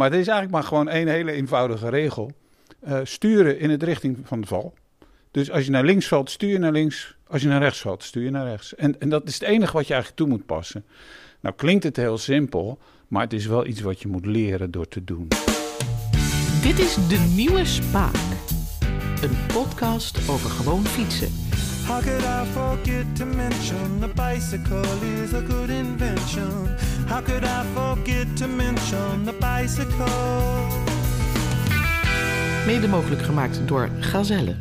Maar het is eigenlijk maar gewoon één hele eenvoudige regel. Uh, sturen in de richting van de val. Dus als je naar links valt, stuur je naar links. Als je naar rechts valt, stuur je naar rechts. En, en dat is het enige wat je eigenlijk toe moet passen. Nou klinkt het heel simpel, maar het is wel iets wat je moet leren door te doen. Dit is De Nieuwe Spaak. Een podcast over gewoon fietsen. How could I forget to mention the bicycle is a good invention? How could I forget to mention the bicycle? Mede mogelijk gemaakt door Gazelle.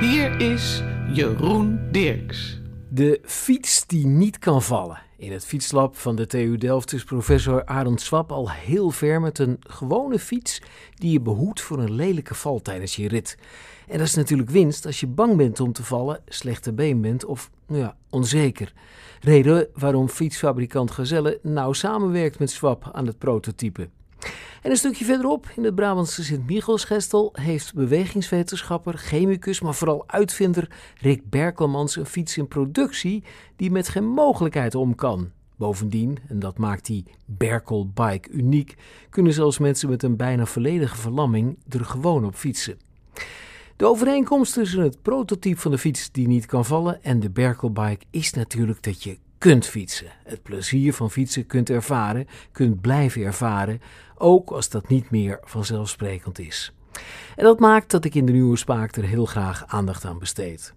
Hier is Jeroen Dirks. De fiets die niet kan vallen. In het fietslab van de TU Delft is professor Arend Swap al heel ver met een gewone fiets die je behoedt voor een lelijke val tijdens je rit. En dat is natuurlijk winst als je bang bent om te vallen, slechte been bent of nou ja, onzeker. Reden waarom fietsfabrikant Gazelle nauw samenwerkt met Swap aan het prototype. En een stukje verderop, in het Brabantse Sint-Michelsgestel, heeft bewegingswetenschapper, chemicus, maar vooral uitvinder Rick Berkelmans een fiets in productie die met geen mogelijkheid om kan. Bovendien, en dat maakt die Berkel Bike uniek, kunnen zelfs mensen met een bijna volledige verlamming er gewoon op fietsen. De overeenkomst tussen het prototype van de fiets die niet kan vallen en de Berkelbike is natuurlijk dat je kunt fietsen. Het plezier van fietsen kunt ervaren, kunt blijven ervaren, ook als dat niet meer vanzelfsprekend is. En dat maakt dat ik in de nieuwe Spaak er heel graag aandacht aan besteed.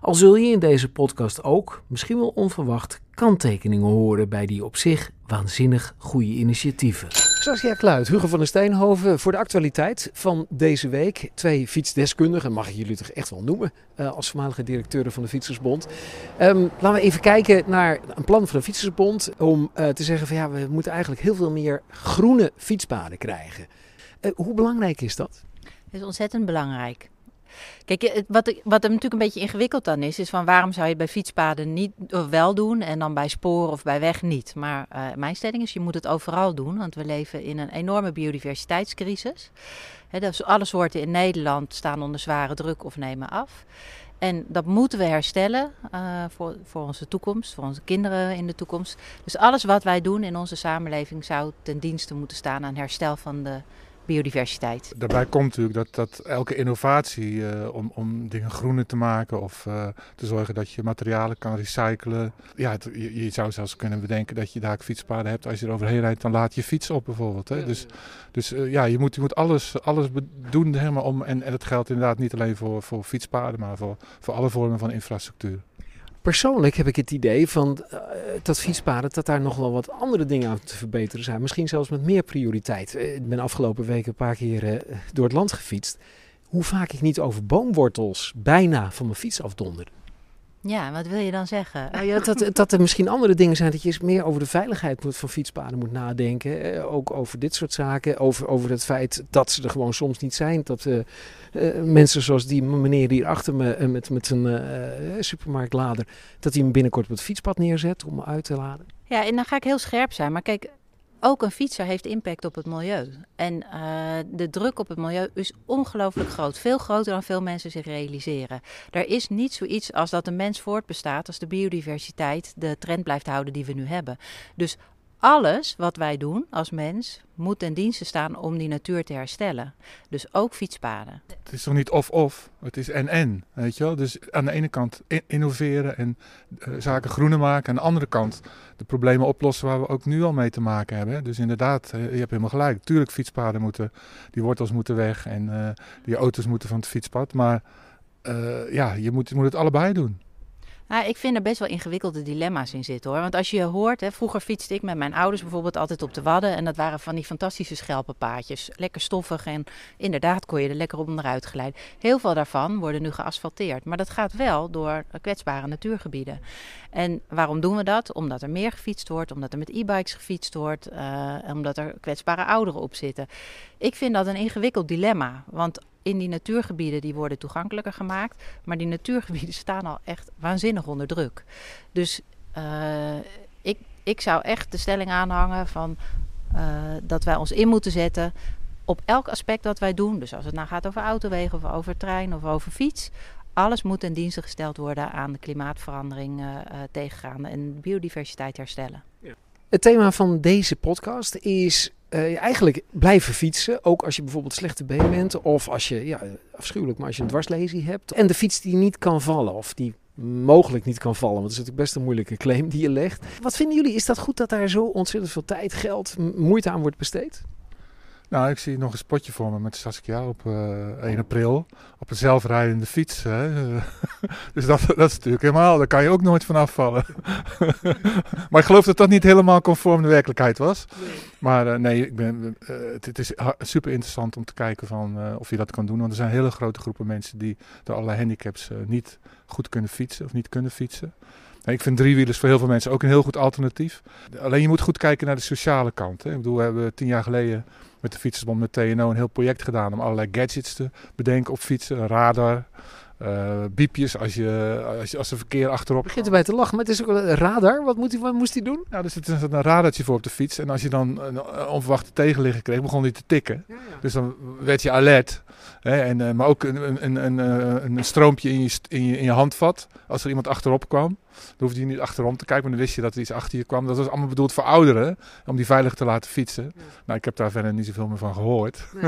Al zul je in deze podcast ook, misschien wel onverwacht, kanttekeningen horen bij die op zich waanzinnig goede initiatieven. Saskia Kluit, Hugo van der Steenhoven voor de actualiteit van deze week. Twee fietsdeskundigen, mag ik jullie toch echt wel noemen, uh, als voormalige directeuren van de Fietsersbond. Um, laten we even kijken naar een plan van de Fietsersbond om uh, te zeggen van ja, we moeten eigenlijk heel veel meer groene fietspaden krijgen. Uh, hoe belangrijk is dat? Is ontzettend belangrijk. Kijk, wat, wat er natuurlijk een beetje ingewikkeld dan is, is van waarom zou je bij fietspaden niet wel doen en dan bij sporen of bij weg niet. Maar uh, mijn stelling is, je moet het overal doen, want we leven in een enorme biodiversiteitscrisis. He, dus alle soorten in Nederland staan onder zware druk of nemen af. En dat moeten we herstellen uh, voor, voor onze toekomst, voor onze kinderen in de toekomst. Dus alles wat wij doen in onze samenleving zou ten dienste moeten staan aan herstel van de biodiversiteit. Daarbij komt natuurlijk dat, dat elke innovatie uh, om, om dingen groener te maken of uh, te zorgen dat je materialen kan recyclen. Ja, het, je, je, zou zelfs kunnen bedenken dat je daar fietspaden hebt. Als je er overheen rijdt, dan laat je fiets op bijvoorbeeld. Hè? Ja, dus dus uh, ja, je moet, je moet alles, alles doen helemaal om. En, en dat geldt inderdaad niet alleen voor, voor fietspaden, maar voor, voor alle vormen van infrastructuur. Persoonlijk heb ik het idee van uh, dat fietspaden, dat daar nog wel wat andere dingen aan te verbeteren zijn. Misschien zelfs met meer prioriteit. Uh, ik ben afgelopen weken een paar keer uh, door het land gefietst. Hoe vaak ik niet over boomwortels bijna van mijn fiets afdonder. Ja, wat wil je dan zeggen? Nou ja, dat, dat er misschien andere dingen zijn. Dat je eens meer over de veiligheid moet, van fietspaden moet nadenken. Eh, ook over dit soort zaken. Over, over het feit dat ze er gewoon soms niet zijn. Dat uh, uh, mensen zoals die meneer hier achter me met, met een supermarktlader. Dat hij hem binnenkort op het fietspad neerzet om me uit te laden. Ja, en dan ga ik heel scherp zijn. Maar kijk, ook een fietser heeft impact op het milieu. En uh, de druk op het milieu is ongelooflijk groot. Veel groter dan veel mensen zich realiseren. Er is niet zoiets als dat de mens voortbestaat als de biodiversiteit de trend blijft houden die we nu hebben. Dus alles wat wij doen als mens moet ten dienste staan om die natuur te herstellen. Dus ook fietspaden. Het is toch niet of-of, het is en-en, weet je wel. Dus aan de ene kant innoveren en uh, zaken groener maken. Aan de andere kant de problemen oplossen waar we ook nu al mee te maken hebben. Dus inderdaad, je hebt helemaal gelijk. Tuurlijk, fietspaden moeten, die wortels moeten weg en uh, die auto's moeten van het fietspad. Maar ja, je moet, je moet het allebei doen. Nou, ik vind er best wel ingewikkelde dilemma's in zitten hoor. Want als je hoort, hè, vroeger fietste ik met mijn ouders bijvoorbeeld altijd op de Wadden. En dat waren van die fantastische schelpenpaadjes. Lekker stoffig en inderdaad kon je er lekker op onderuit glijden. Heel veel daarvan worden nu geasfalteerd. Maar dat gaat wel door kwetsbare natuurgebieden. En waarom doen we dat? Omdat er meer gefietst wordt, omdat er met e-bikes gefietst wordt, uh, omdat er kwetsbare ouderen op zitten. Ik vind dat een ingewikkeld dilemma. Want in die natuurgebieden die worden toegankelijker gemaakt. Maar die natuurgebieden staan al echt waanzinnig onder druk. Dus uh, ik, ik zou echt de stelling aanhangen van uh, dat wij ons in moeten zetten op elk aspect dat wij doen. Dus als het nou gaat over autowegen of over trein of over fiets. Alles moet ten dienste gesteld worden aan de klimaatverandering uh, tegengaan en biodiversiteit herstellen. Ja. Het thema van deze podcast is eh, eigenlijk blijven fietsen. Ook als je bijvoorbeeld slechte been bent. Of als je, ja, afschuwelijk, maar als je een dwarslesie hebt. En de fiets die niet kan vallen. Of die mogelijk niet kan vallen. Want dat is natuurlijk best een moeilijke claim die je legt. Wat vinden jullie? Is dat goed dat daar zo ontzettend veel tijd, geld, moeite aan wordt besteed? Nou, ik zie nog een spotje voor me met Saskia op uh, eh, 1 april. Op een zelfrijdende fiets. Hè. dus dat, dat is natuurlijk helemaal, daar kan je ook nooit van afvallen. maar ik geloof dat dat niet helemaal conform de werkelijkheid was. Maar uh, nee, ik ben, uh, het, het, is super interessant om te kijken van, of je dat kan doen. Want er zijn hele grote groepen mensen die door allerlei handicaps niet goed kunnen fietsen of niet kunnen fietsen. Ik vind driewielers voor heel veel mensen ook een heel goed alternatief. Alleen je moet goed kijken naar de sociale kant. Hè. Ik bedoel, we hebben tien jaar geleden met de Fietsersbond, met TNO, een heel project gedaan om allerlei gadgets te bedenken op fietsen. Radar, uh, biepjes als, je, als, als er verkeer achterop... Je begint erbij te lachen, maar het is ook een radar. Wat, moet hij, wat moest hij doen? Nou, er zit een radartje voor op de fiets. En als je dan een onverwachte tegenligger kreeg, begon hij te tikken. Ja, ja. Dus dan werd je alert. Hè, en, uh, maar ook een, een, een, een, een stroompje in je, in, je, in je handvat als er iemand achterop kwam. Dan hoefde je niet achterom te kijken, maar dan wist je dat er iets achter je kwam. Dat was allemaal bedoeld voor ouderen, om die veilig te laten fietsen. Nou, ik heb daar verder niet zoveel meer van gehoord.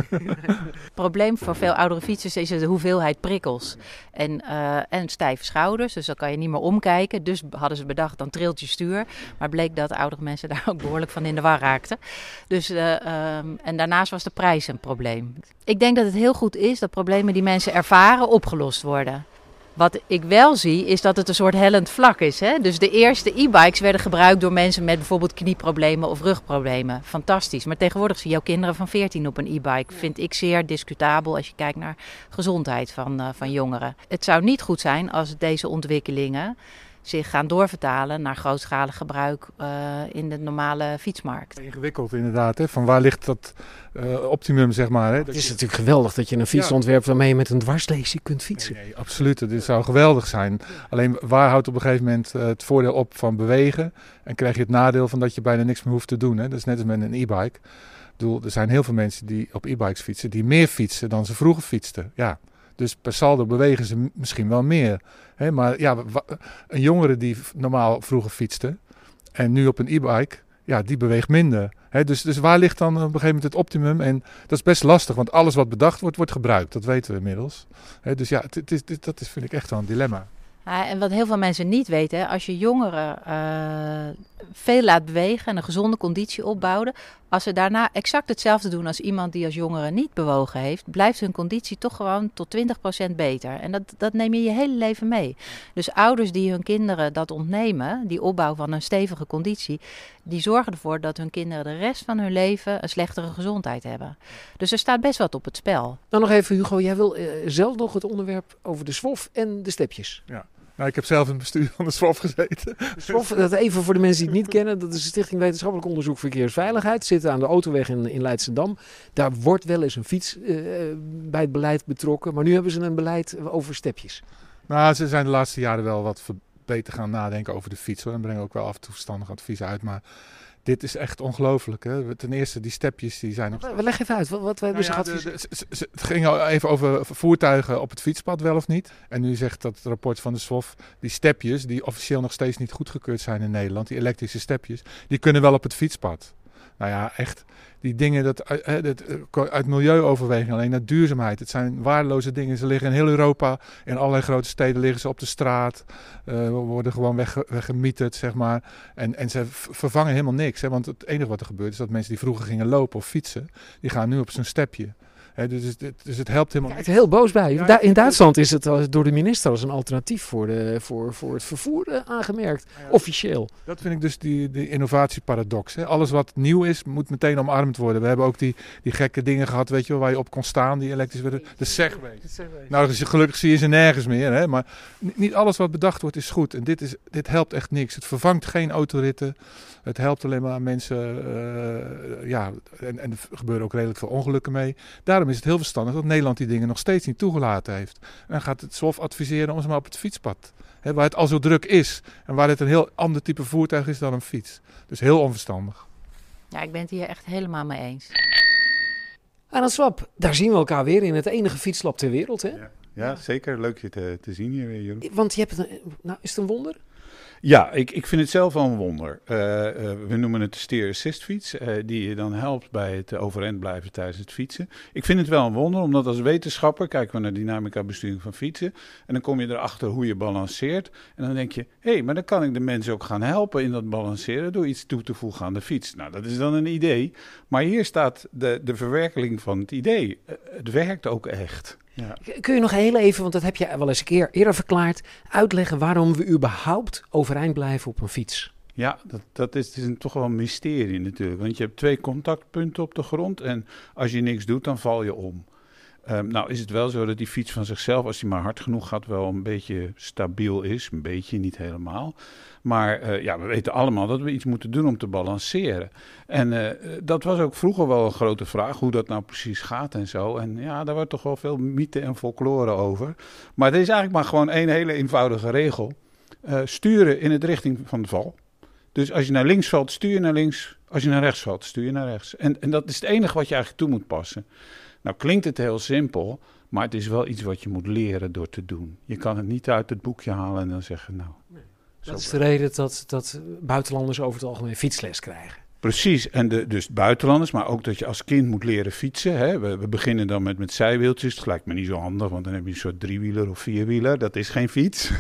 Het probleem voor veel oudere fietsers is de hoeveelheid prikkels. En, uh, en stijve schouders, dus dan kan je niet meer omkijken. Dus hadden ze bedacht, dan trilt je stuur. Maar bleek dat oudere mensen daar ook behoorlijk van in de war raakten. Dus, uh, um, en daarnaast was de prijs een probleem. Ik denk dat het heel goed is dat problemen die mensen ervaren opgelost worden. Wat ik wel zie, is dat het een soort hellend vlak is. Hè? Dus de eerste e-bikes werden gebruikt door mensen met bijvoorbeeld knieproblemen of rugproblemen. Fantastisch. Maar tegenwoordig zie je ook kinderen van 14 op een e-bike. Vind ik zeer discutabel als je kijkt naar gezondheid van, uh, van jongeren. Het zou niet goed zijn als deze ontwikkelingen zich gaan doorvertalen naar grootschalig gebruik uh, in de normale fietsmarkt. Ingewikkeld inderdaad, hè? van waar ligt dat uh, optimum zeg maar. Hè? Het is natuurlijk geweldig dat je een fiets ja. ontwerpt waarmee je met een dwarslesie kunt fietsen. Nee, nee, absoluut, dit zou geweldig zijn. Alleen waar houdt op een gegeven moment uh, het voordeel op van bewegen en krijg je het nadeel van dat je bijna niks meer hoeft te doen. Hè? Dat is net als met een e-bike. Er zijn heel veel mensen die op e-bikes fietsen, die meer fietsen dan ze vroeger fietsten. Ja, dus per saldo bewegen ze misschien wel meer. Hè? Maar ja, een jongere die normaal vroeger fietste en nu op een e-bike, ja, die beweegt minder. Dus, dus waar ligt dan op een gegeven moment het optimum? En dat is best lastig, want alles wat bedacht wordt, wordt gebruikt. Dat weten we inmiddels. Dus ja, dat is, vind ik echt wel een dilemma. En wat heel veel mensen niet weten, als je jongeren uh, veel laat bewegen en een gezonde conditie opbouwen, als ze daarna exact hetzelfde doen als iemand die als jongere niet bewogen heeft, blijft hun conditie toch gewoon tot 20% beter. En dat, dat neem je je hele leven mee. Dus ouders die hun kinderen dat ontnemen, die opbouw van een stevige conditie, die zorgen ervoor dat hun kinderen de rest van hun leven een slechtere gezondheid hebben. Dus er staat best wat op het spel. Dan nog even Hugo, jij wil uh, zelf nog het onderwerp over de SWOF en de stepjes. Ja. Nou, ik heb zelf in het bestuur van de SWOF gezeten. SWOF, dat even voor de mensen die het niet kennen, dat is de Stichting Wetenschappelijk Onderzoek Verkeersveiligheid. Zit aan de autoweg in, in Leidschendam. Daar wordt wel eens een fiets uh, bij het beleid betrokken, maar nu hebben ze een beleid over stepjes. Nou, ze zijn de laatste jaren wel wat beter gaan nadenken over de fiets. Hoor. En brengen ook wel af en toe verstandig advies uit, maar dit is echt ongelooflijk. Hè? Ten eerste, die stepjes die zijn nog... We leggen even uit. Wat, wat nou dus ja, de, de, het ging al even over voertuigen op het fietspad wel of niet. En nu zegt dat rapport van de SWOF... die stepjes, die officieel nog steeds niet goedgekeurd zijn in Nederland... die elektrische stepjes, die kunnen wel op het fietspad. Nou ja, echt die dingen dat, uh, dat, uit milieuoverweging alleen naar duurzaamheid. Het zijn waardeloze dingen. Ze liggen in heel Europa, in allerlei grote steden liggen ze op de straat. Worden gewoon wegge weggemieterd, zeg maar. En, en ze vervangen helemaal niks. Hè? Want het enige wat er gebeurt is dat mensen die vroeger gingen lopen of fietsen, die gaan nu op zo'n stepje. He, dus, dus, het helpt helemaal. Kijk er heel boos bij. Ja, in Duitsland is het door de minister als een alternatief voor, de, voor, voor het vervoer uh, aangemerkt. Ja, officieel. Dat vind ik dus die, die innovatieparadox. Hè. Alles wat nieuw is, moet meteen omarmd worden. We hebben ook die, die gekke dingen gehad, weet je wel, waar je op kon staan, die elektrisch werden. De Segway. Nou, dus gelukkig zie je ze nergens meer. Hè. Maar niet alles wat bedacht wordt is goed. En dit, is, dit helpt echt niks. Het vervangt geen autoritten. Het helpt alleen maar mensen. Uh, ja, en, en, er gebeuren ook redelijk veel ongelukken mee. Daarom is het heel verstandig dat Nederland die dingen nog steeds niet toegelaten heeft. En gaat het SWOF adviseren om ze maar op het fietspad. Hè, waar het al zo druk is. En waar het een heel ander type voertuig is dan een fiets. Dus heel onverstandig. Ja, ik ben het hier echt helemaal mee eens. Aan het Swap, daar zien we elkaar weer in het enige fietslab ter wereld, hè? Ja, ja zeker. Leuk je te, te zien hier weer, Jeroen. Want je hebt het, nou, is het een wonder? Ja, ik, ik vind het zelf wel een wonder. Uh, uh, we noemen het de steer assist fiets, uh, die je dan helpt bij het overeind blijven tijdens het fietsen. Ik vind het wel een wonder, omdat als wetenschapper kijken we naar dynamica besturing van fietsen. En dan kom je erachter hoe je balanceert. En dan denk je, hé, hey, maar dan kan ik de mensen ook gaan helpen in dat balanceren door iets toe te voegen aan de fiets. Nou, dat is dan een idee. Maar hier staat de, de verwerkeling van het idee. het werkt ook echt. Ja. Kun je nog heel even, want dat heb je wel eens een keer eerder verklaard, uitleggen waarom we überhaupt overeind blijven op een fiets? Ja, dat, dat is, is een, toch wel een mysterie natuurlijk. Want je hebt twee contactpunten op de grond en als je niks doet, dan val je om. Um, nou is het wel zo dat die fiets van zichzelf, als hij maar hard genoeg gaat, wel een beetje stabiel is. Een beetje, niet helemaal. Maar uh, ja, we weten allemaal dat we iets moeten doen om te balanceren. En uh, dat was ook vroeger wel een grote vraag, hoe dat nou precies gaat en zo. En ja, daar wordt toch wel veel mythe en folklore over. Maar er is eigenlijk maar gewoon één hele eenvoudige regel. Uh, sturen in de richting van de val. Dus als je naar links valt, stuur je naar links. Als je naar rechts valt, stuur je naar rechts. En, en dat is het enige wat je eigenlijk toe moet passen. Nou klinkt het heel simpel, maar het is wel iets wat je moet leren door te doen. Je kan het niet uit het boekje halen en dan zeggen, nou... Dat is de reden dat, dat buitenlanders over het algemeen fietsles krijgen. Precies, en de, dus buitenlanders, maar ook dat je als kind moet leren fietsen. Hè. We, we, beginnen dan met, met zijwieltjes. Het lijkt me niet zo handig, want dan heb je een soort driewieler of vierwieler. Dat is geen fiets.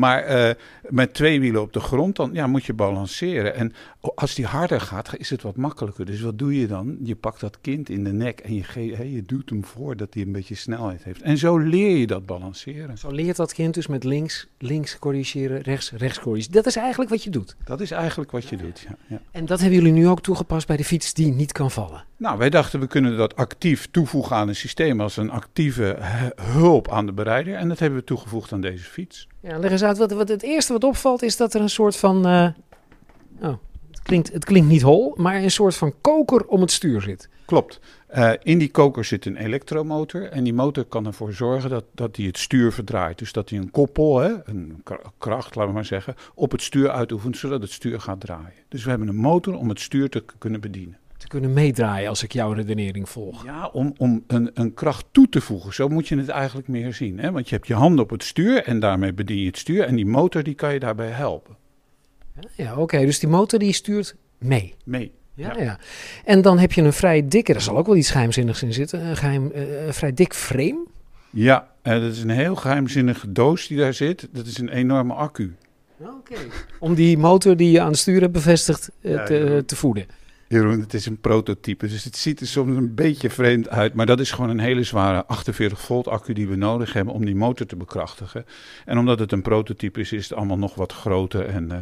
Maar uh, met twee wielen op de grond, dan ja, moet je balanceren. En als die harder gaat, is het wat makkelijker. Dus wat doe je dan? Je pakt dat kind in de nek en je, hey, je duwt hem voor dat hij een beetje snelheid heeft. En zo leer je dat balanceren. Zo leert dat kind dus met links, links corrigeren, rechts, rechts corrigeren. Dat is eigenlijk wat je doet. Dat is eigenlijk wat je doet, ja, ja. En dat hebben jullie nu ook toegepast bij de fiets die niet kan vallen? Nou, wij dachten we kunnen dat actief toevoegen aan een systeem als een actieve hulp aan de bereider. En dat hebben we toegevoegd aan deze fiets. Ja, leg eens uit. Wat, wat het eerste wat opvalt is dat er een soort van. Uh, oh, het klinkt, het klinkt niet hol, maar een soort van koker om het stuur zit. Klopt. Uh, in die koker zit een elektromotor. En die motor kan ervoor zorgen dat, dat hij het stuur verdraait. Dus dat hij een koppel, hè, een kracht, laten we maar zeggen, op het stuur uitoefent, zodat het stuur gaat draaien. Dus we hebben een motor om het stuur te kunnen bedienen te kunnen meedraaien als ik jouw redenering volg. Ja, om, om een, een kracht toe te voegen. Zo moet je het eigenlijk meer zien. Hè? Want je hebt je handen op het stuur en daarmee bedien je het stuur. En die motor die kan je daarbij helpen. Ja, oké. Dus die motor die stuurt mee. Mee. Ja, ja, En dan heb je een vrij dikke, er zal ook wel iets geheimzinnigs in zitten, een, geheim, uh, een vrij dik frame. Ja, uh, dat is een heel geheimzinnige doos die daar zit. Dat is een enorme accu. Oké. Om die motor die je aan het stuur hebt bevestigd uh, ja, te, te voeden. Jeroen, het is een prototype, dus het ziet er soms een beetje vreemd uit. Maar dat is gewoon een hele zware 48 volt accu die we nodig hebben om die motor te bekrachtigen. En omdat het een prototype is, is het allemaal nog wat groter. En uh,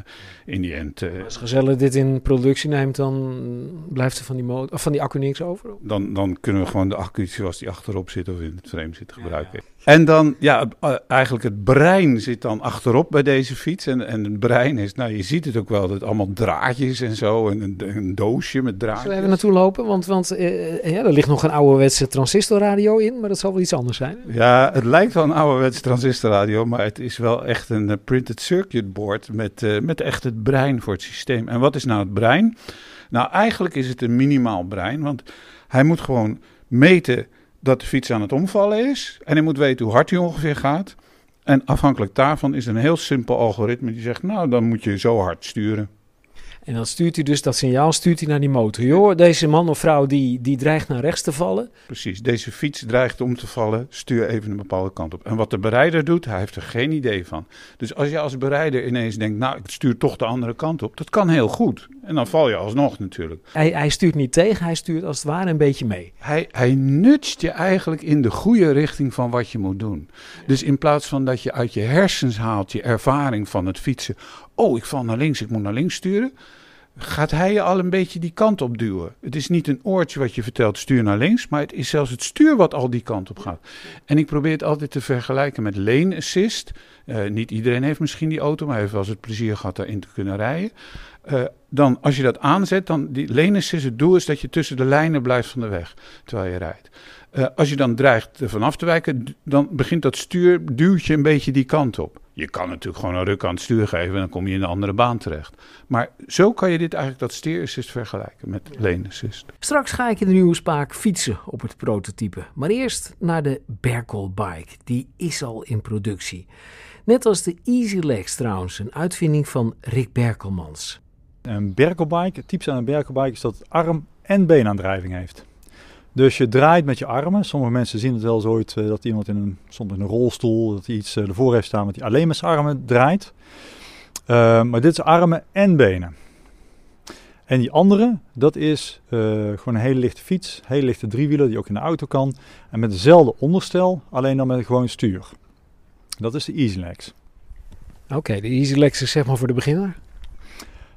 in die end... Uh, Als Gezelle dit in productie neemt, dan blijft er van die, motor, of van die accu niks over? Dan, dan kunnen we gewoon de accu zoals die achterop zit of in het frame zit gebruiken. Ja, En dan, ja, eh, eigenlijk het brein zit dan achterop bij deze fiets. En, en het brein is, nou je ziet het ook wel, dat allemaal draadjes en zo. En een, een doosje met draadjes. Zullen we even naartoe lopen? Want, want uh, ja, er ligt nog een ouderwetse transistorradio in, maar dat zal wel iets anders zijn. Ja, het lijkt wel een ouderwetse transistorradio, maar het is wel echt een printed circuit board met, uh, met echt het brein voor het systeem. En wat is nou het brein? Nou, eigenlijk is het een minimaal brein, want hij moet gewoon meten dat de fiets aan het omvallen is. En hij moet weten hoe hard hij ongeveer gaat. En afhankelijk daarvan is een heel simpel algoritme die zegt, nou, dan moet je zo hard sturen. En dan stuurt hij dus dat signaal stuurt hij naar die motor. Joh, deze man of vrouw die, die dreigt naar rechts te vallen. Precies, deze fiets dreigt om te vallen. Stuur even een bepaalde kant op. En wat de bereider doet, hij heeft er geen idee van. Dus als je als bereider ineens denkt, nou, ik stuur toch de andere kant op. Dat kan heel goed. En dan val je alsnog natuurlijk. Hij, hij stuurt niet tegen, hij stuurt als het ware een beetje mee. Hij, hij nutst je eigenlijk in de goede richting van wat je moet doen. Dus in plaats van dat je uit je hersens haalt je ervaring van het fietsen. Oh, ik val naar links, ik moet naar links sturen gaat hij je al een beetje die kant op duwen. Het is niet een oortje wat je vertelt, stuur naar links, maar het is zelfs het stuur wat al die kant op gaat. En ik probeer het altijd te vergelijken met lane assist. Uh, niet iedereen heeft misschien die auto, maar heeft wel het plezier gehad daarin te kunnen rijden. Uh, dan, als je dat aanzet, dan die lane assist, het doel is dat je tussen de lijnen blijft van de weg terwijl je rijdt. Uh, als je dan dreigt er vanaf te wijken, dan begint dat stuur, duwt je een beetje die kant op. Je kan natuurlijk gewoon een ruk aan het stuur geven en dan kom je in een andere baan terecht. Maar zo kan je dit eigenlijk, dat steerassist vergelijken met lane assist. Straks ga ik in de nieuwe spaak fietsen op het prototype. Maar eerst naar de Berkel Bike. Die is al in productie. Net als de Easy Legs trouwens, een uitvinding van Rick Berkelmans. Een Berkelbike, het typische aan een Berkelbike is dat het arm- en beenaandrijving heeft. Dus je draait met je armen. Sommige mensen zien het wel eens ooit eh, dat iemand in een, soms in een rolstoel, dat hij iets eh, ervoor heeft staan, dat hij alleen met zijn armen draait. Uh, maar dit is armen en benen. En die andere, dat is gewoon een hele lichte fiets, hele lichte driewieler die ook in de auto kan. En met dezelfde onderstel, alleen dan met een gewoon stuur. Dat is de EasyLegs. Oké, okay, de EasyLegs is zeg maar voor de beginner?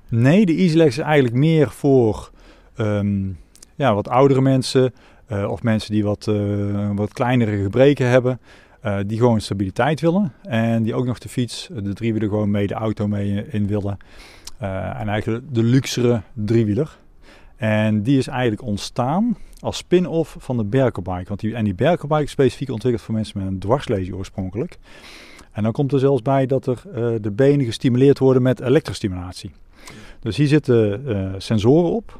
Nee, de EasyLegs is eigenlijk meer voor um, ja, wat oudere mensen of mensen die wat, uh, wat kleinere gebreken hebben. Uh, die gewoon stabiliteit willen en die ook nog de fiets, de driewieler gewoon mee, de auto mee in willen. en eigenlijk de luxere driewieler. En die is eigenlijk ontstaan als spin-off van de Berkelbike. Want die, en die Berkelbike is specifiek ontwikkeld voor mensen met een dwarslesie oorspronkelijk. En dan komt er zelfs bij dat er de benen gestimuleerd worden met elektrostimulatie. Dus hier zitten sensoren op.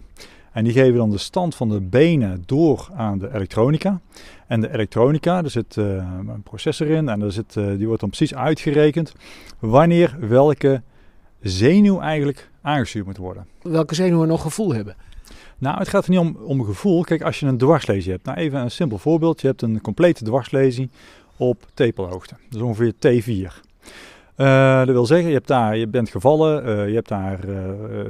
En die geven dan de stand van de benen door aan de elektronica. En de elektronica, er zit uh, een processor in en er zit, uh, die wordt dan precies uitgerekend wanneer welke zenuw eigenlijk aangestuurd moet worden. Welke zenuwen nog gevoel hebben? Nou, het gaat er niet om, om gevoel. Kijk, als je een dwarslesie hebt. Nou, even een simpel voorbeeld. Je hebt een complete dwarslesie op tepelhoogte. Is ongeveer T4. Uh, dat wil zeggen, je, hebt daar, je bent gevallen, uh, je hebt daar uh,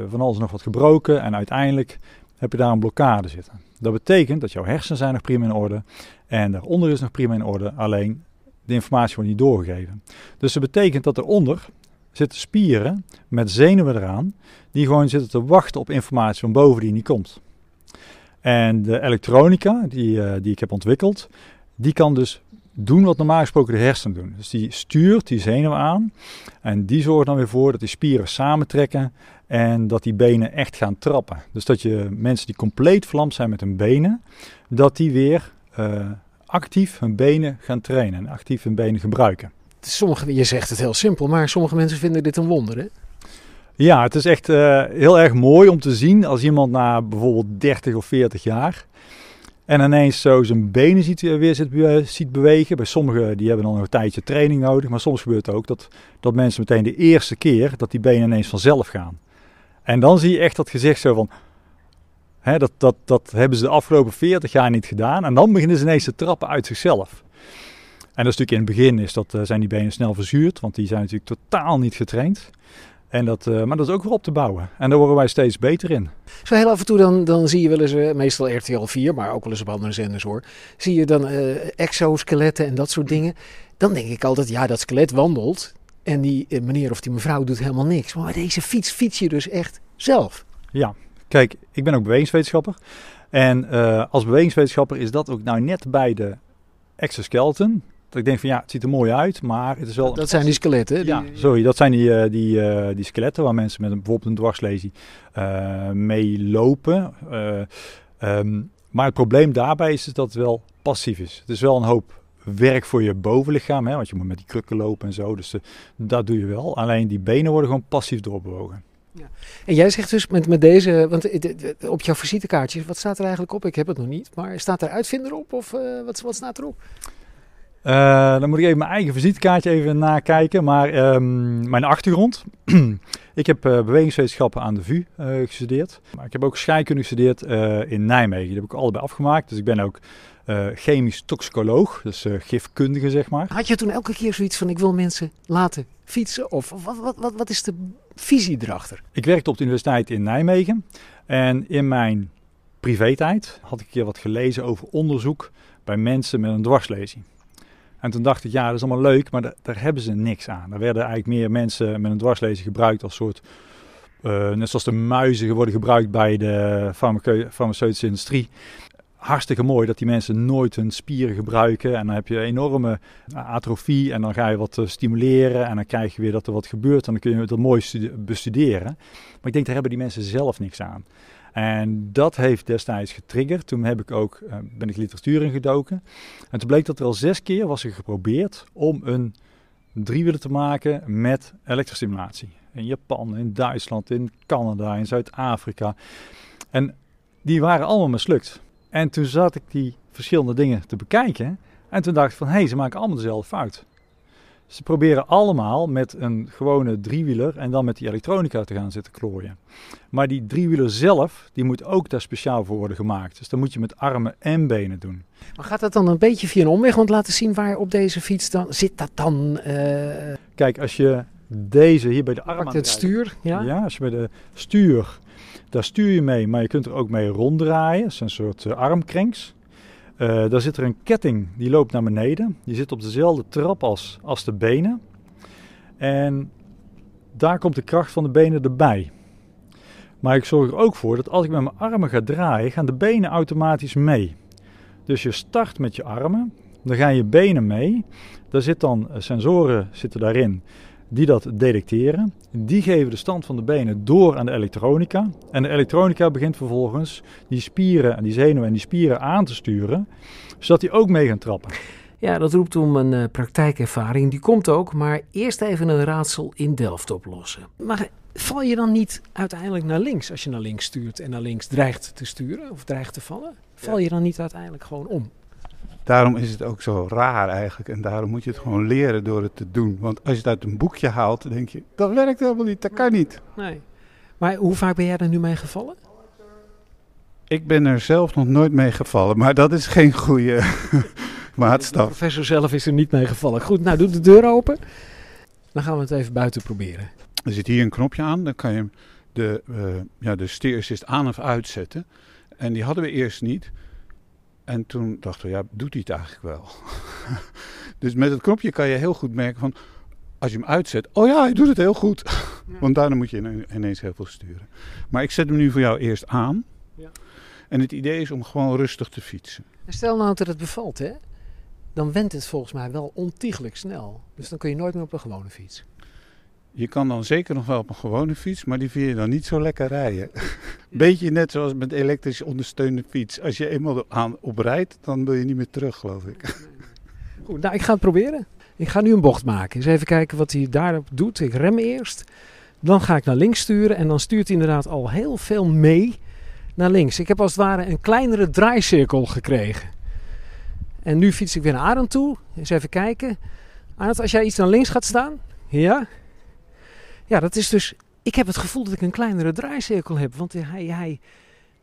van alles nog wat gebroken en uiteindelijk heb je daar een blokkade zitten. Dat betekent dat jouw hersenen zijn nog prima in orde en daaronder is nog prima in orde, alleen de informatie wordt niet doorgegeven. Dus dat betekent dat eronder zitten spieren met zenuwen eraan die gewoon zitten te wachten op informatie van boven die niet komt. En de elektronica die, die ik heb ontwikkeld, die kan dus doen wat normaal gesproken de hersenen doen. Dus die stuurt die zenuw aan en die zorgt dan weer voor dat die spieren samentrekken en dat die benen echt gaan trappen. Dus dat je mensen die compleet verlamd zijn met hun benen, dat die weer uh, actief hun benen gaan trainen en actief hun benen gebruiken. Sommige, je zegt het heel simpel, maar sommige mensen vinden dit een wonder hè? Ja, het is echt uh, heel erg mooi om te zien als iemand na bijvoorbeeld 30 of 40 jaar en ineens zo zijn benen ziet, weer ziet, ziet bewegen. Bij sommigen die hebben dan nog een tijdje training nodig. Maar soms gebeurt het ook dat, dat mensen meteen de eerste keer dat die benen ineens vanzelf gaan. En dan zie je echt dat gezicht zo van... Hè, dat, dat, dat hebben ze de afgelopen 40 jaar niet gedaan. En dan beginnen ze ineens te trappen uit zichzelf. En dat is natuurlijk in het begin is dat, uh, zijn die benen snel verzuurd. Want die zijn natuurlijk totaal niet getraind. En dat, uh, maar dat is ook weer op te bouwen. En daar worden wij steeds beter in. Zo heel af en toe dan, dan zie je wel eens, uh, meestal RTL 4, maar ook wel eens op andere zenders hoor. Zie je dan uh, exoskeletten en dat soort dingen. Dan denk ik altijd, ja dat skelet wandelt. En die meneer of die mevrouw doet helemaal niks. Maar deze fiets fiets je dus echt zelf. Ja, kijk, ik ben ook bewegingswetenschapper. En als bewegingswetenschapper is dat ook nou net bij de exoskeleton. Dat ik denk van ja, het ziet er mooi uit, maar het is wel... Dat zijn die skeletten? Die... Ja, sorry, dat zijn die, uh, die, uh, die skeletten waar mensen met een, bijvoorbeeld een dwarslesie mee lopen. Um, maar het probleem daarbij is dat het wel passief is. Het is wel een hoop werk voor je bovenlichaam, hè, want je moet met die krukken lopen en zo. Dus dat doe je wel. Alleen die benen worden gewoon passief doorbewogen. Ja. En jij zegt dus met, met deze, want op jouw visitekaartje, wat staat er eigenlijk op? Ik heb het nog niet, maar staat er uitvinder op of wat, wat staat erop? Uh, dan moet ik even mijn eigen visitekaartje even nakijken. Maar um, mijn achtergrond. ik heb uh, bewegingswetenschappen aan de VU uh, gestudeerd. Maar ik heb ook scheikunde gestudeerd in Nijmegen. Die heb ik allebei afgemaakt. Dus ik ben ook chemisch toxicoloog. Dus gifkundige, zeg maar. Had je toen elke keer zoiets van: ik wil mensen laten fietsen? Of wat, wat, wat, wat is de visie erachter? Ik werkte op de universiteit in Nijmegen. En in mijn privé-tijd had ik een keer wat gelezen over onderzoek bij mensen met een dwarslesie. En toen dacht ik, ja, dat is allemaal leuk, maar daar, daar hebben ze niks aan. Daar werden eigenlijk meer mensen met een dwarslezen gebruikt als soort... Uh, net zoals de muizen worden gebruikt bij de farmaceutische industrie. Hartstikke mooi dat die mensen nooit hun spieren gebruiken. En dan heb je enorme atrofie en dan ga je wat eh, stimuleren. En dan krijg je weer dat er wat gebeurt en dan kun je dat mooi bestuderen. Maar ik denk, daar hebben die mensen zelf niks aan. En dat heeft destijds getriggerd. Toen heb ik ook, uh, ben ik literatuur ingedoken. En toen bleek dat er al zes keer was er geprobeerd om een driewieler te maken met elektrostimulatie. In Japan, in Duitsland, in Canada, in Zuid-Afrika. En die waren allemaal mislukt. En toen zat ik die verschillende dingen te bekijken. En toen dacht ik van, hé, hey, ze maken allemaal dezelfde fout. Ze proberen allemaal met een gewone driewieler en dan met die elektronica te gaan zitten klooien. Maar die driewieler zelf, die moet ook daar speciaal voor worden gemaakt. Dus dan moet je met armen en benen doen. Maar gaat dat dan een beetje via een omweg? Want laten zien waar op deze fiets dan zit dat dan? eh Kijk, als je deze hier bij de arm pakt het stuur? Ja. Ja, als je bij de stuur, daar stuur je mee, maar je kunt er ook mee ronddraaien. Dat is een soort uh, armkrenks. Uh, daar zit er een ketting, die loopt naar beneden. Die zit op dezelfde trap als, de benen. En daar komt de kracht van de benen erbij. Maar ik zorg er ook voor dat als ik met mijn armen ga draaien, gaan de benen automatisch mee. Dus je start met je armen, dan gaan je benen mee. Daar zit dan sensoren zitten daarin die dat detecteren. Die geven de stand van de benen door aan de elektronica. En de elektronica begint vervolgens die spieren en die zenuwen en die spieren aan te sturen, zodat die ook mee gaan trappen. Ja, dat roept om een uh, praktijkervaring. Die komt ook, maar eerst even een raadsel in Delft oplossen. Maar val je dan niet uiteindelijk naar links als je naar links stuurt en naar links dreigt te sturen of dreigt te vallen? Val je dan niet uiteindelijk gewoon om? Daarom is het ook zo raar eigenlijk. En daarom moet je het gewoon leren door het te doen. Want als je het uit een boekje haalt, denk je, dat werkt helemaal niet, dat kan niet. Nee. Maar hoe vaak ben jij er nu mee gevallen? Ik ben er zelf nog nooit mee gevallen, maar dat is geen goede maatstaf. De professor zelf is er niet mee gevallen. Goed, nou doe de deur open. Dan gaan we het even buiten proberen. Er zit hier een knopje aan, dan kan je de, uh, ja, de steerassist aan of uitzetten. En die hadden we eerst niet. En toen dachten we, ja, doet hij het eigenlijk wel? dus met het knopje kan je heel goed merken van, als je hem uitzet, oh ja, hij doet het heel goed. Ja. Want daarna moet je ineens heel veel sturen. Maar ik zet hem nu voor jou eerst aan. Ja. En het idee is om gewoon rustig te fietsen. En stel nou dat het bevalt, hè? Dan wendt het volgens mij wel ontiegelijk snel. Dus dan kun je nooit meer op een gewone fiets. Je kan dan zeker nog wel op een gewone fiets, maar die vind je dan niet zo lekker rijden. Beetje net zoals met elektrisch ondersteunde fiets. Als je eenmaal aan oprijdt, dan wil je niet meer terug, geloof ik. Goed, nou, ik ga het proberen. Ik ga nu een bocht maken. Eens even kijken wat hij daarop doet. Ik rem eerst. Dan ga ik naar links sturen. En dan stuurt hij inderdaad al heel veel mee naar links. Ik heb als het ware een kleinere draaicirkel gekregen. En nu fiets ik weer naar Arend toe. Eens even kijken. Arend, als jij iets naar links gaat staan. Ja. Ja, dat is dus... Ik heb het gevoel dat ik een kleinere draaicirkel heb. Want hij, hij,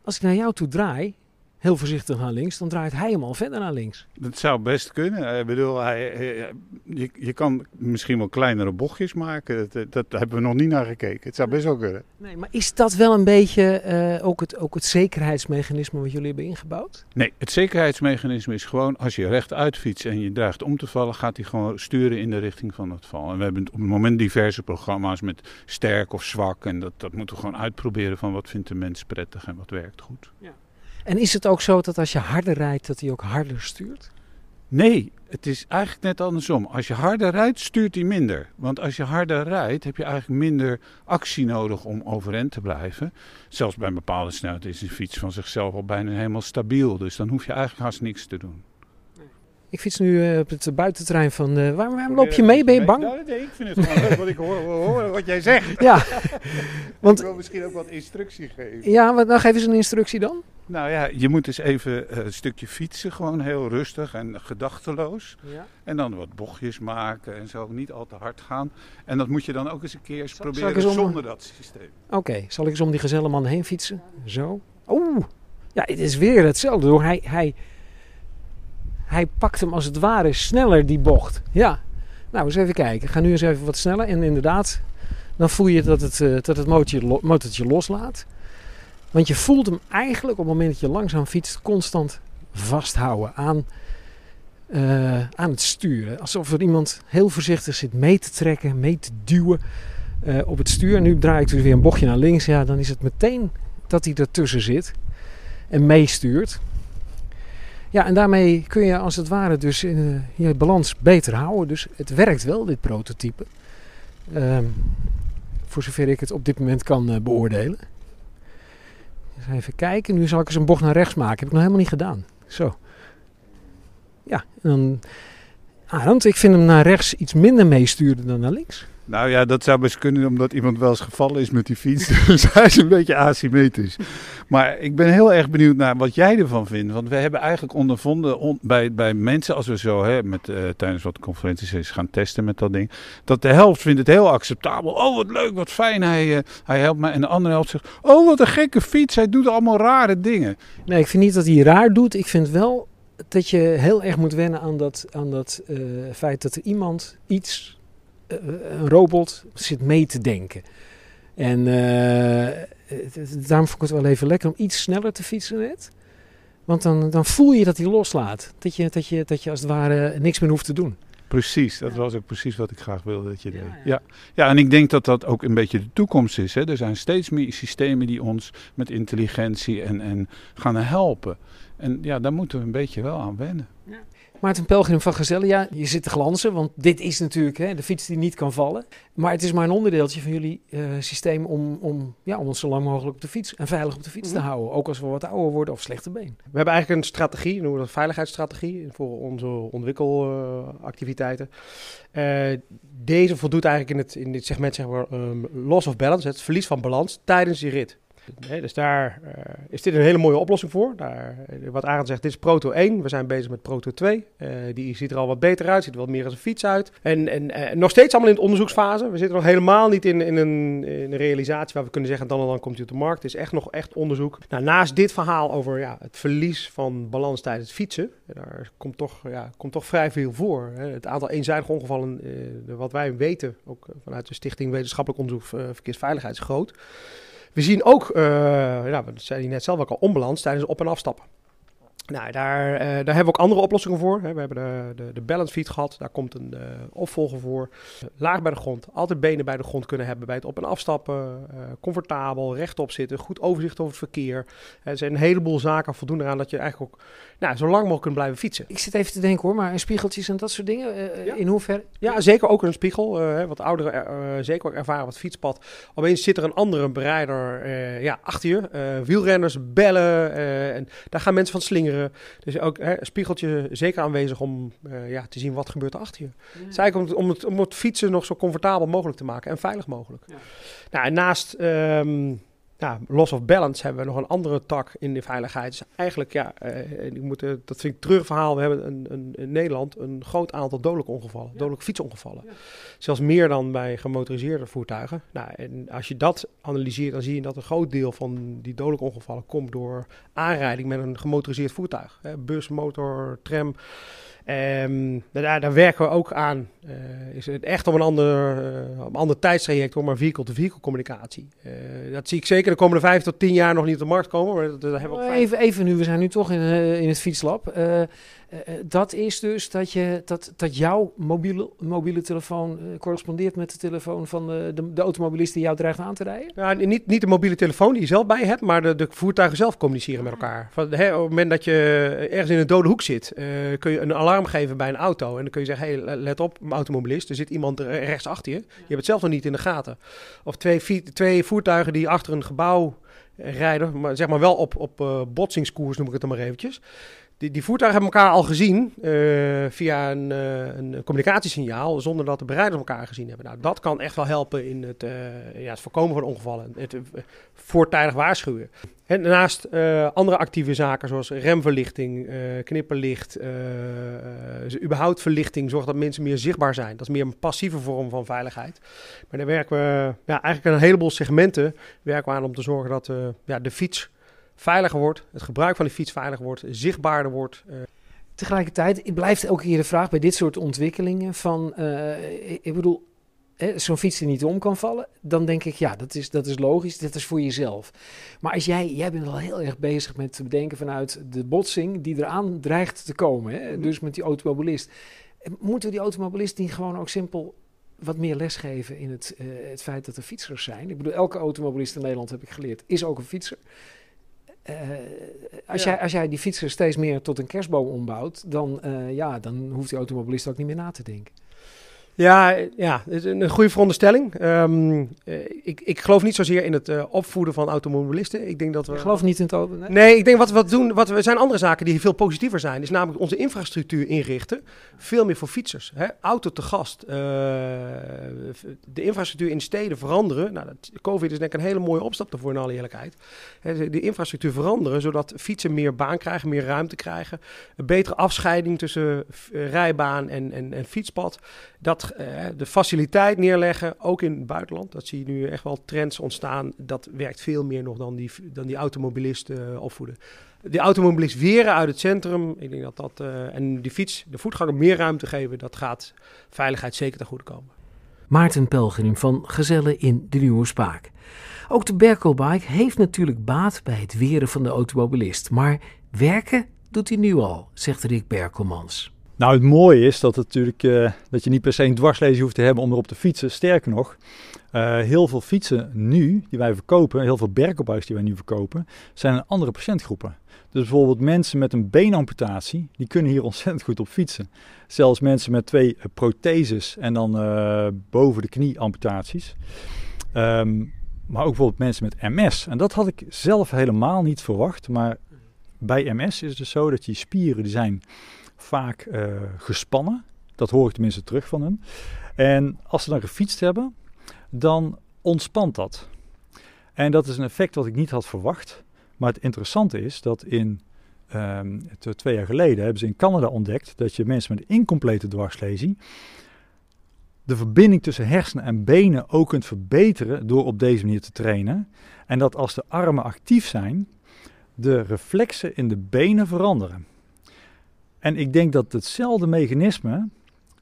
als ik naar jou toe draai, heel voorzichtig naar links, dan draait hij hem al verder naar links. Dat zou best kunnen. Ik bedoel, hij, hij, je, je kan misschien wel kleinere bochtjes maken. Dat, dat, hebben we nog niet naar gekeken. Het zou best wel kunnen. Nee, maar is dat wel een beetje uh, ook, het, ook het zekerheidsmechanisme wat jullie hebben ingebouwd? Nee, het zekerheidsmechanisme is gewoon als je rechtuit fietst en je dreigt om te vallen, gaat hij gewoon sturen in de richting van het val. En we hebben op het moment diverse programma's met sterk of zwak. En dat, dat moeten we gewoon uitproberen van wat vindt de mens prettig en wat werkt goed. Ja. En is het ook zo dat als je harder rijdt, dat hij ook harder stuurt? Nee, het is eigenlijk net andersom. Als je harder rijdt, stuurt hij minder. Want als je harder rijdt, heb je eigenlijk minder actie nodig om overeind te blijven. Zelfs bij een bepaalde snelheid is een fiets van zichzelf al bijna helemaal stabiel. Dus dan hoef je eigenlijk haast niks te doen. Ik fiets nu uh, op het buitenterrein van... Uh, waarom, waarom loop je mee? Ben je bang? Nou, nee, ik vind het gewoon leuk, want ik hoor, hoor, wat jij zegt. Ja. Want, ik wil misschien ook wat instructie geven. Ja, maar nou geef eens een instructie dan. Nou ja, je moet dus even uh, een stukje fietsen, gewoon heel rustig en gedachteloos. Ja. En dan wat bochtjes maken en zo, niet al te hard gaan. En dat moet je dan ook eens een keer eens Zal- proberen eens om- zonder dat systeem. Oké, zal ik eens om die gezelleman heen fietsen? Zo. Oeh. Ja, het is weer hetzelfde hoor. Hij, hij, hij pakt hem als het ware sneller, die bocht. Ja. Nou, eens even kijken. Ik ga nu eens even wat sneller. En inderdaad, dan voel je dat het, eh, dat het motortje loslaat. Want je voelt hem eigenlijk op het moment dat je langzaam fietst constant vasthouden aan, eh, aan het sturen. Alsof er iemand heel voorzichtig zit mee te trekken, mee te duwen eh, op het stuur. Nu draai ik dus weer een bochtje naar links. Ja, dan is het meteen dat hij ertussen zit en meestuurt. Ja, en daarmee kun je als het ware dus eh, je balans beter houden. Dus het werkt wel, dit prototype. Ehm, voor zover ik het op dit moment kan beoordelen. Dus even kijken. Nu zal ik eens een bocht naar rechts maken. Heb ik nog helemaal niet gedaan. Zo. Ja, en dan... Arend, ik vind hem naar rechts iets minder meesturen dan naar links. Nou ja, dat zou best kunnen omdat iemand wel eens gevallen is met die fiets. Dus hij is een beetje asymmetrisch. Maar ik ben heel erg benieuwd naar wat jij ervan vindt. Want we hebben eigenlijk ondervonden bij, bij mensen, als we zo hè, met, uh, tijdens wat conferenties gaan testen met dat ding. Dat de helft vindt het heel acceptabel. Oh, wat leuk, wat fijn, hij, uh, hij helpt mij. En de andere helft zegt, oh, wat een gekke fiets, hij doet allemaal rare dingen. Nee, ik vind niet dat hij raar doet. Ik vind wel dat je heel erg moet wennen aan dat, aan dat uh, feit dat er iemand iets een robot zit mee te denken. En uh, daarom vond ik het wel even lekker om iets sneller te fietsen net. Want dan, dan voel je dat hij loslaat. Dat je, dat, je, dat je als het ware niks meer hoeft te doen. Precies, dat was ook precies wat ik graag wilde dat je deed. Ja, ja. ja, en ik denk dat dat ook een beetje de toekomst is. Hè. Er zijn steeds meer systemen die ons met intelligentie en, en gaan helpen. En ja, daar moeten we een beetje wel aan wennen. Maarten Pelgrim van Gezellia, je zit te glanzen, want dit is natuurlijk hè, de fiets die niet kan vallen. Maar het is maar een onderdeeltje van jullie uh, systeem om, om, ja, om ons zo lang mogelijk op de fiets en veilig op de fiets te houden. Ook als we wat ouder worden of slechte been. We hebben eigenlijk een strategie, noemen we dat veiligheidsstrategie, voor onze ontwikkelactiviteiten. Uh, deze voldoet eigenlijk in, het, in dit segment zeg maar, um, loss of balance, het verlies van balans tijdens die rit. Nee, dus daar uh, is dit een hele mooie oplossing voor. Daar, wat Arend zegt, dit is Proto 1. We zijn bezig met Proto 2. Uh, die ziet er al wat beter uit, ziet er wat meer als een fiets uit. En, en nog steeds allemaal in de onderzoeksfase. We zitten nog helemaal niet in, in, een, in een realisatie waar we kunnen zeggen, dan en dan komt hij op de markt. Het is echt nog echt onderzoek. Nou, naast dit verhaal over ja, het verlies van balans tijdens het fietsen, daar komt toch, ja, komt toch vrij veel voor. Hè. Het aantal eenzijdige ongevallen, wat wij weten, ook vanuit de Stichting Wetenschappelijk Onderzoek Verkeersveiligheid, is groot. We zien ook, uh, ja, dat zei je net zelf ook al, onbalans tijdens op- en afstappen. Nou, daar, uh, daar hebben we ook andere oplossingen voor. Hè. We hebben de, de, de balance feed gehad, daar komt een uh, opvolger voor. laag bij de grond, altijd benen bij de grond kunnen hebben bij het op- en afstappen. Uh, comfortabel, rechtop zitten, goed overzicht over het verkeer. er zijn een heleboel zaken voldoen eraan dat je eigenlijk ook nou, zo lang mogelijk kunt blijven fietsen. Ik zit even te denken hoor, maar spiegeltjes en dat soort dingen, ja. in hoeverre? Ja, zeker ook een spiegel. wat ouderen zeker ook ervaren wat fietspad. Opeens zit er een andere bereider ja, achter je. wielrenners bellen en daar gaan mensen van slingeren. Dus ook hè, een spiegeltje zeker aanwezig om uh, ja, te zien wat gebeurt er achter je. Ja. Het is eigenlijk om het, om het fietsen nog zo comfortabel mogelijk te maken en veilig mogelijk. Ja. Nou, en naast um, ja, loss of balance hebben we nog een andere tak in de veiligheid. Dus eigenlijk, ja, uh, ik moet, uh, dat vind ik terug verhaal. We hebben een, een, in Nederland een groot aantal dodelijke ongevallen, ja. dodelijke fietsongevallen. Ja. Zelfs meer dan bij gemotoriseerde voertuigen. Nou, en als je dat analyseert, dan zie je dat een groot deel van die dodelijke ongevallen komt door aanrijding met een gemotoriseerd voertuig. Hè, bus, motor, tram. Um, daar, daar, werken we ook aan. Uh, is het echt om een ander, uh, een ander tijdstraject, maar vehicle-to-vehicle communicatie. Uh, dat zie ik zeker de komende vijf tot tien jaar nog niet op de markt komen. Dat, hebben we ook even, even nu, we zijn nu toch in, in het fietslab. Dat is dus dat, je, dat, dat jouw mobiele, mobiele telefoon correspondeert met de telefoon van de, de, de, automobilist die jou dreigt aan te rijden? Ja, niet, niet de mobiele telefoon die je zelf bij hebt, maar de, de voertuigen zelf communiceren met elkaar. Van, hè, op het moment dat je ergens in een dode hoek zit, kun je een alarm geven bij een auto. En dan kun je zeggen, hey, let op, automobilist, er zit iemand rechts achter je. Je hebt het zelf nog niet in de gaten. Of twee, twee voertuigen die achter een gebouw rijden, maar zeg maar wel op, op uh, botsingskoers noem ik het dan maar eventjes. Die, die voertuigen hebben elkaar al gezien uh, via een, uh, een, communicatiesignaal, zonder dat de bereiders elkaar gezien hebben. Nou, dat kan echt wel helpen in het, uh, ja, het voorkomen van ongevallen, het voortijdig waarschuwen. En daarnaast andere actieve zaken zoals remverlichting, knipperlicht, dus überhaupt verlichting, zorgt dat mensen meer zichtbaar zijn. Dat is meer een passieve vorm van veiligheid. Maar daar werken we ja, eigenlijk een heleboel segmenten werken we aan om te zorgen dat ja, de fiets veiliger wordt, het gebruik van de fiets veiliger wordt, zichtbaarder wordt. Uh. Tegelijkertijd blijft elke keer de vraag bij dit soort ontwikkelingen van, uh, ik bedoel, zo'n fiets die niet om kan vallen, dan denk ik, ja, dat is, dat is logisch, dat is voor jezelf. Maar als jij, jij bent wel heel erg bezig met te bedenken vanuit de botsing die eraan dreigt te komen, hè? dus met die automobilist. Moeten we die automobilist niet gewoon ook simpel wat meer lesgeven in het, uh, het feit dat er fietsers zijn? Ik bedoel, elke automobilist in Nederland, heb ik geleerd, is ook een fietser. Uh, als, ja. jij, als jij die fietser steeds meer tot een kerstboom ombouwt, dan, uh, ja, dan hoeft die automobilist ook niet meer na te denken. Ja, ja, het is een goede veronderstelling. Um, ik, ik geloof niet zozeer in het uh, opvoeden van automobilisten. Ik denk dat we. Ik geloof niet in het auto. Nee? nee, ik denk wat we doen. Wat we zijn andere zaken die veel positiever zijn. Is namelijk onze infrastructuur inrichten. Veel meer voor fietsers. Hè? Auto te gast. Uh, de infrastructuur in steden veranderen. Nou, dat, COVID is denk ik een hele mooie opstap daarvoor, in alle eerlijkheid. De infrastructuur veranderen zodat fietsen meer baan krijgen, meer ruimte krijgen. Een betere afscheiding tussen rijbaan en, en, en fietspad. Dat uh, de faciliteit neerleggen, ook in het buitenland. Dat zie je nu echt wel trends ontstaan. Dat werkt veel meer nog dan die, dan die automobilist uh, opvoeden. Die automobilist weren uit het centrum. Ik denk dat dat. Uh, en die fiets, de voetganger meer ruimte geven. Dat gaat veiligheid zeker ten goede komen. Maarten Pelgrim van Gezellen in de Nieuwe Spaak. Ook de Berkelbike heeft natuurlijk baat bij het weren van de automobilist. Maar werken doet hij nu al, zegt Rick Berkelmans. Nou, het mooie is dat, natuurlijk, uh, dat je niet per se een dwarslezing hoeft te hebben om erop te fietsen. Sterker nog, uh, heel veel fietsen nu die wij verkopen, heel veel berkophuis die wij nu verkopen, zijn een andere patiëntgroepen. Dus bijvoorbeeld mensen met een beenamputatie, die kunnen hier ontzettend goed op fietsen. Zelfs mensen met twee uh, protheses en dan boven de knie amputaties. Um, maar ook bijvoorbeeld mensen met MS. En dat had ik zelf helemaal niet verwacht. Maar bij MS is het dus zo dat die spieren die zijn vaak uh, gespannen. Dat hoor ik tenminste terug van hem. En als ze dan gefietst hebben, dan ontspant dat. En dat is een effect wat ik niet had verwacht. Maar het interessante is dat in um, twee jaar geleden hebben ze in Canada ontdekt dat je mensen met incomplete dwarslezing de verbinding tussen hersenen en benen ook kunt verbeteren door op deze manier te trainen. En dat als de armen actief zijn, de reflexen in de benen veranderen. En ik denk dat hetzelfde mechanisme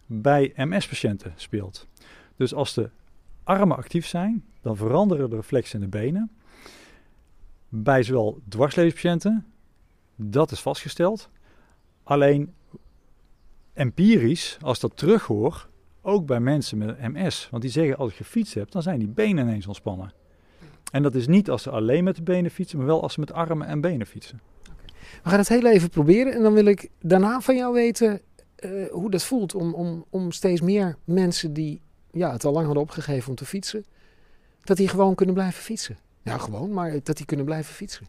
bij MS-patiënten speelt. Dus als de armen actief zijn, dan veranderen de reflexen in de benen. Bij zowel dwarsleespatiënten, dat is vastgesteld. Alleen empirisch, als dat terughoor, ook bij mensen met MS. Want die zeggen als ik gefietst heb, dan zijn die benen ineens ontspannen. En dat is niet als ze alleen met de benen fietsen, maar wel als ze met armen en benen fietsen. We gaan het heel even proberen en dan wil ik daarna van jou weten uh, hoe dat voelt om, om, om steeds meer mensen die ja, het al lang hadden opgegeven om te fietsen, dat die gewoon kunnen blijven fietsen. Ja, gewoon, maar dat die kunnen blijven fietsen.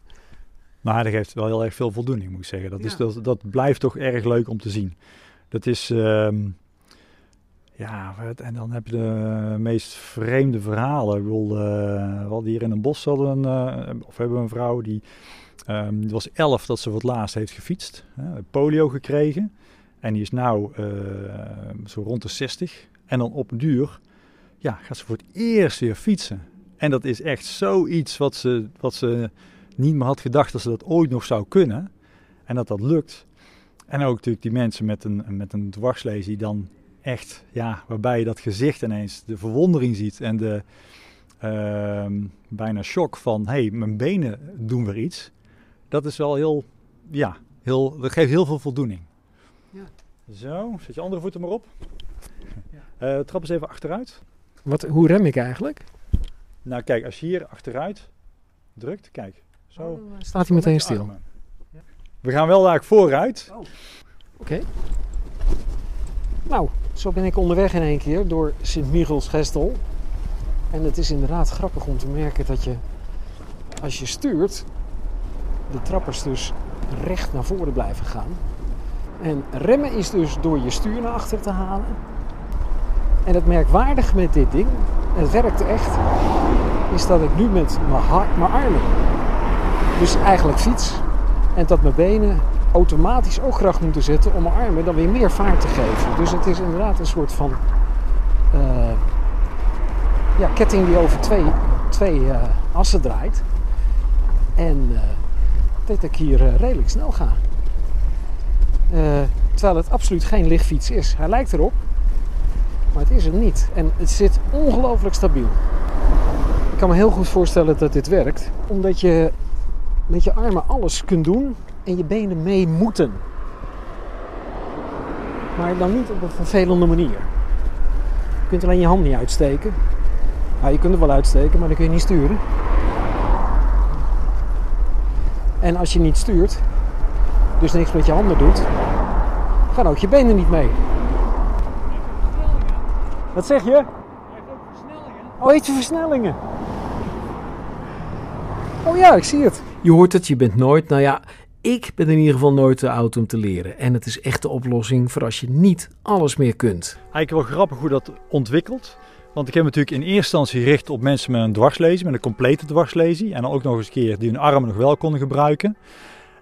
Maar dat geeft wel heel erg veel voldoening, moet ik zeggen. Dat, is, dat, dat blijft toch erg leuk om te zien. Dat is, uh, ja, en dan heb je de meest vreemde verhalen. Ik bedoel, uh, we hadden hier in een bos hadden een, uh, of hebben we een vrouw die Um, die was elf dat ze voor het laatst heeft gefietst. Hè, polio gekregen. En die is nu uh, zo rond de 60. En dan op duur ja, gaat ze voor het eerst weer fietsen. En dat is echt zoiets wat ze, wat ze niet meer had gedacht dat ze dat ooit nog zou kunnen. En dat dat lukt. En ook natuurlijk die mensen met een, met een dwarslees dan echt, ja, waarbij je dat gezicht ineens de verwondering ziet en de uh, bijna shock van, hé, hey, mijn benen doen weer iets dat is wel heel, ja, heel, dat geeft heel veel voldoening. Ja. Zo, zet je andere voet er maar op. Ja. Uh, trap eens even achteruit. Wat, hoe rem ik eigenlijk? Nou kijk, als je hier achteruit drukt, kijk. Zo. Oh, staat hij meteen stil. We gaan wel daar vooruit. Oh. Oké. Nou, zo ben ik onderweg in één keer door Sint-Michels-Gestel. En het is inderdaad grappig om te merken dat je, als je stuurt, de trappers dus recht naar voren blijven gaan. En remmen is dus door je stuur naar achter te halen. En het merkwaardige met dit ding, het werkt echt, is dat ik nu met mijn armen, dus eigenlijk fiets, en dat mijn benen automatisch ook kracht moeten zetten om mijn armen dan weer meer vaart te geven. Dus het is inderdaad een soort van uh, ja, ketting die over twee, twee uh, assen draait. En uh, dat ik hier uh, redelijk snel ga. Uh, terwijl het absoluut geen lichtfiets is. Hij lijkt erop, maar het is er niet. En het zit ongelooflijk stabiel. Ik kan me heel goed voorstellen dat dit werkt, omdat je met je armen alles kunt doen en je benen mee moeten. Maar dan niet op een vervelende manier. Je kunt alleen je hand niet uitsteken. Nou, je kunt er wel uitsteken, maar dan kun je niet sturen. En als je niet stuurt, dus niks met je handen doet, gaan ook je benen niet mee. Wat zeg je? Oh, heeft je versnellingen? Oh ja, ik zie het. Je hoort het, je bent nooit, nou ja, ik ben in ieder geval nooit te oud om te leren. En het is echt de oplossing voor als je niet alles meer kunt. Eigenlijk wel grappig hoe dat ontwikkelt. Want ik heb me natuurlijk in eerste instantie gericht op mensen met een dwarslezing, met een complete dwarslezing. En dan ook nog eens een keer die hun armen nog wel konden gebruiken.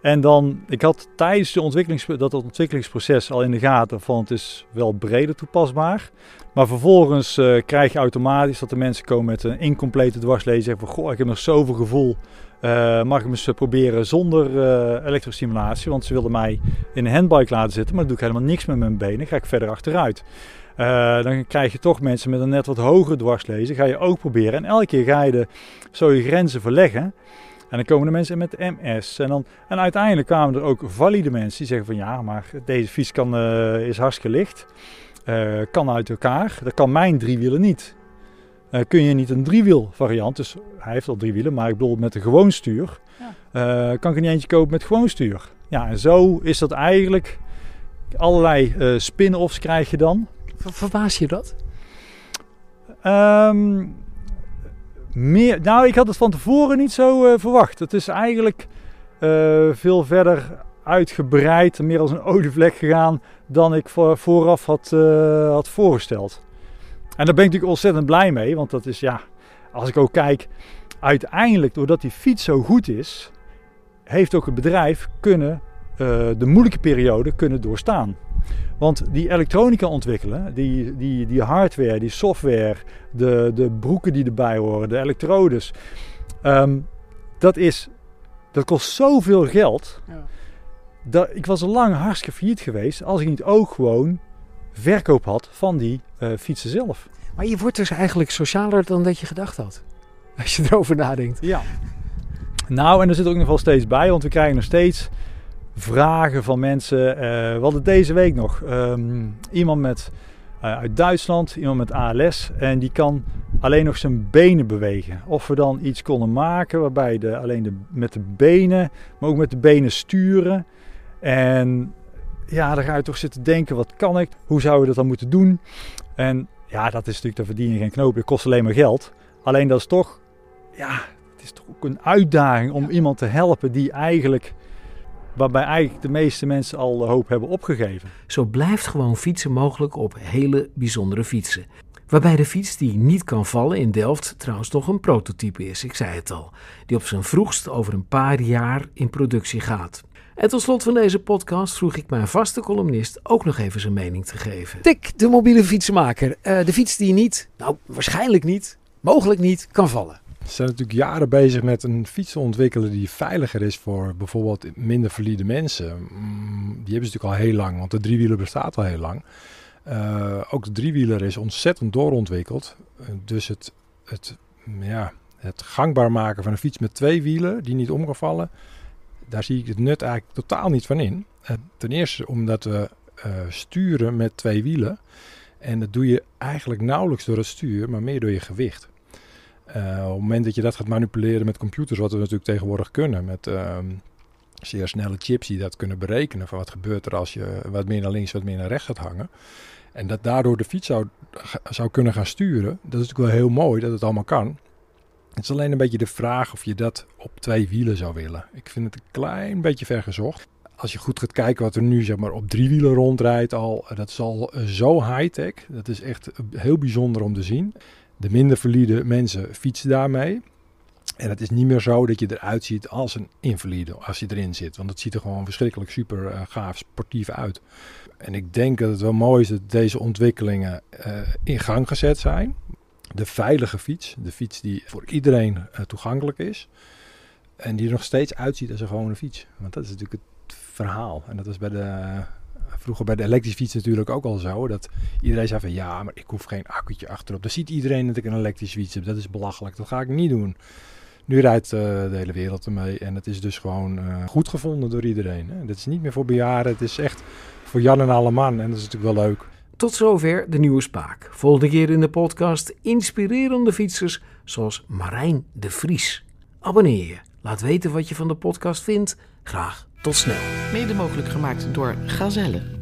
En dan, ik had tijdens de ontwikkelings, dat ontwikkelingsproces al in de gaten van het is wel breder toepasbaar. Maar vervolgens uh, krijg je automatisch dat de mensen komen met een incomplete dwarslezing. Zeggen van, goh, ik heb nog zoveel gevoel. Uh, mag ik hem eens proberen zonder elektrostimulatie? Want ze wilden mij in een handbike laten zitten, maar dan doe ik helemaal niks met mijn benen. Ga ik verder achteruit. Uh, dan krijg je toch mensen met een net wat hogere dwarslezen. Ga je ook proberen. En elke keer ga je de, zo je grenzen verleggen. En dan komen er mensen met MS. En, dan, en uiteindelijk kwamen er ook valide mensen die zeggen van ja, maar deze fiets kan, uh, is hartstikke licht. Uh, kan uit elkaar. Dat kan mijn driewielen niet. kun je niet een driewiel variant, dus hij heeft al drie wielen, maar ik bedoel met een gewoon stuur. Ja. kan ik er niet eentje kopen met gewoon stuur. Ja, en zo is dat eigenlijk allerlei spin-offs krijg je dan. Verbaas je dat? Um, meer, nou, ik had het van tevoren niet zo uh, verwacht. Het is eigenlijk uh, veel verder uitgebreid, meer als een olievlek gegaan dan ik voor, vooraf had, uh, had voorgesteld. En daar ben ik natuurlijk ontzettend blij mee, want dat is ja, als ik ook kijk, uiteindelijk doordat die fiets zo goed is, heeft ook het bedrijf kunnen de moeilijke periode kunnen doorstaan. Want die elektronica ontwikkelen, die, die, die hardware, die software, de, de broeken die erbij horen, de elektrodes, um, dat, is, dat kost zoveel geld. Ja. Dat, ik was al lang hartstikke failliet geweest als ik niet ook gewoon verkoop had van die uh, fietsen zelf. Maar je wordt dus eigenlijk socialer dan dat je gedacht had. Als je erover nadenkt. Ja. Nou, en er zit ook nog wel steeds bij, want we krijgen nog steeds vragen van mensen. Uh, we hadden deze week nog um, iemand met, uh, uit Duitsland, iemand met ALS. En die kan alleen nog zijn benen bewegen. Of we dan iets konden maken waarbij de, alleen de, met de benen, maar ook met de benen sturen. En ja, dan ga je toch zitten denken, wat kan ik? Hoe zouden we dat dan moeten doen? En ja, dat is natuurlijk, daar verdien je geen knoop. Het kost alleen maar geld. Alleen dat is toch, ja, het is toch ook een uitdaging om iemand te helpen die eigenlijk waarbij eigenlijk de meeste mensen al de hoop hebben opgegeven. Zo blijft gewoon fietsen mogelijk op hele bijzondere fietsen. Waarbij de fiets die niet kan vallen in Delft trouwens nog een prototype is, ik zei het al, die op zijn vroegst over een paar jaar in productie gaat. En tot slot van deze podcast vroeg ik mijn vaste columnist ook nog even zijn mening te geven. Tik, de mobiele fietsenmaker. Uh, de fiets die niet, nou waarschijnlijk niet, mogelijk niet, kan vallen. Ze zijn natuurlijk jaren bezig met een fiets te ontwikkelen die veiliger is voor bijvoorbeeld minder valide mensen. Mm, die hebben ze natuurlijk al heel lang, want de driewieler bestaat al heel lang. Uh, ook de driewieler is ontzettend doorontwikkeld. Uh, dus het, het, ja, het gangbaar maken van een fiets met twee wielen die niet om kan vallen, daar zie ik het nut eigenlijk totaal niet van in. Uh, ten eerste omdat we sturen met twee wielen. En dat doe je eigenlijk nauwelijks door het stuur, maar meer door je gewicht. Uh, op het moment dat je dat gaat manipuleren met computers, wat we natuurlijk tegenwoordig kunnen, met uh, zeer snelle chips die dat kunnen berekenen van wat gebeurt er als je wat meer naar links, wat meer naar rechts gaat hangen. En dat daardoor de fiets zou, zou kunnen gaan sturen, dat is natuurlijk wel heel mooi dat het allemaal kan. Het is alleen een beetje de vraag of je dat op twee wielen zou willen. Ik vind het een klein beetje vergezocht. Als je goed gaat kijken wat er nu zeg maar, op drie wielen rondrijdt, al, dat is al zo high-tech. Dat is echt heel bijzonder om te zien. De minder valide mensen fietsen daarmee. En het is niet meer zo dat je eruit ziet als een invalide als je erin zit. Want het ziet er gewoon verschrikkelijk super uh, gaaf sportief uit. En ik denk dat het wel mooi is dat deze ontwikkelingen uh, in gang gezet zijn. De veilige fiets, de fiets die voor iedereen uh, toegankelijk is. En die er nog steeds uitziet als een gewone fiets. Want dat is natuurlijk het verhaal. En dat is bij de vroeger bij de elektrische fiets natuurlijk ook al zo. Dat iedereen zei van ja, maar ik hoef geen accu'tje achterop. Dan ziet iedereen dat ik een elektrische fiets heb. Dat is belachelijk. Dat ga ik niet doen. Nu rijdt uh, de hele wereld ermee. En het is dus gewoon uh, goed gevonden door iedereen. Hè. Dit is niet meer voor bejaarden. Het is echt voor Jan en alle man. En dat is natuurlijk wel leuk. Tot zover de nieuwe Spaak. Volgende keer in de podcast inspirerende fietsers zoals Marijn de Vries. Abonneer je. Laat weten wat je van de podcast vindt. Graag tot snel. Mede mogelijk gemaakt door Gazelle.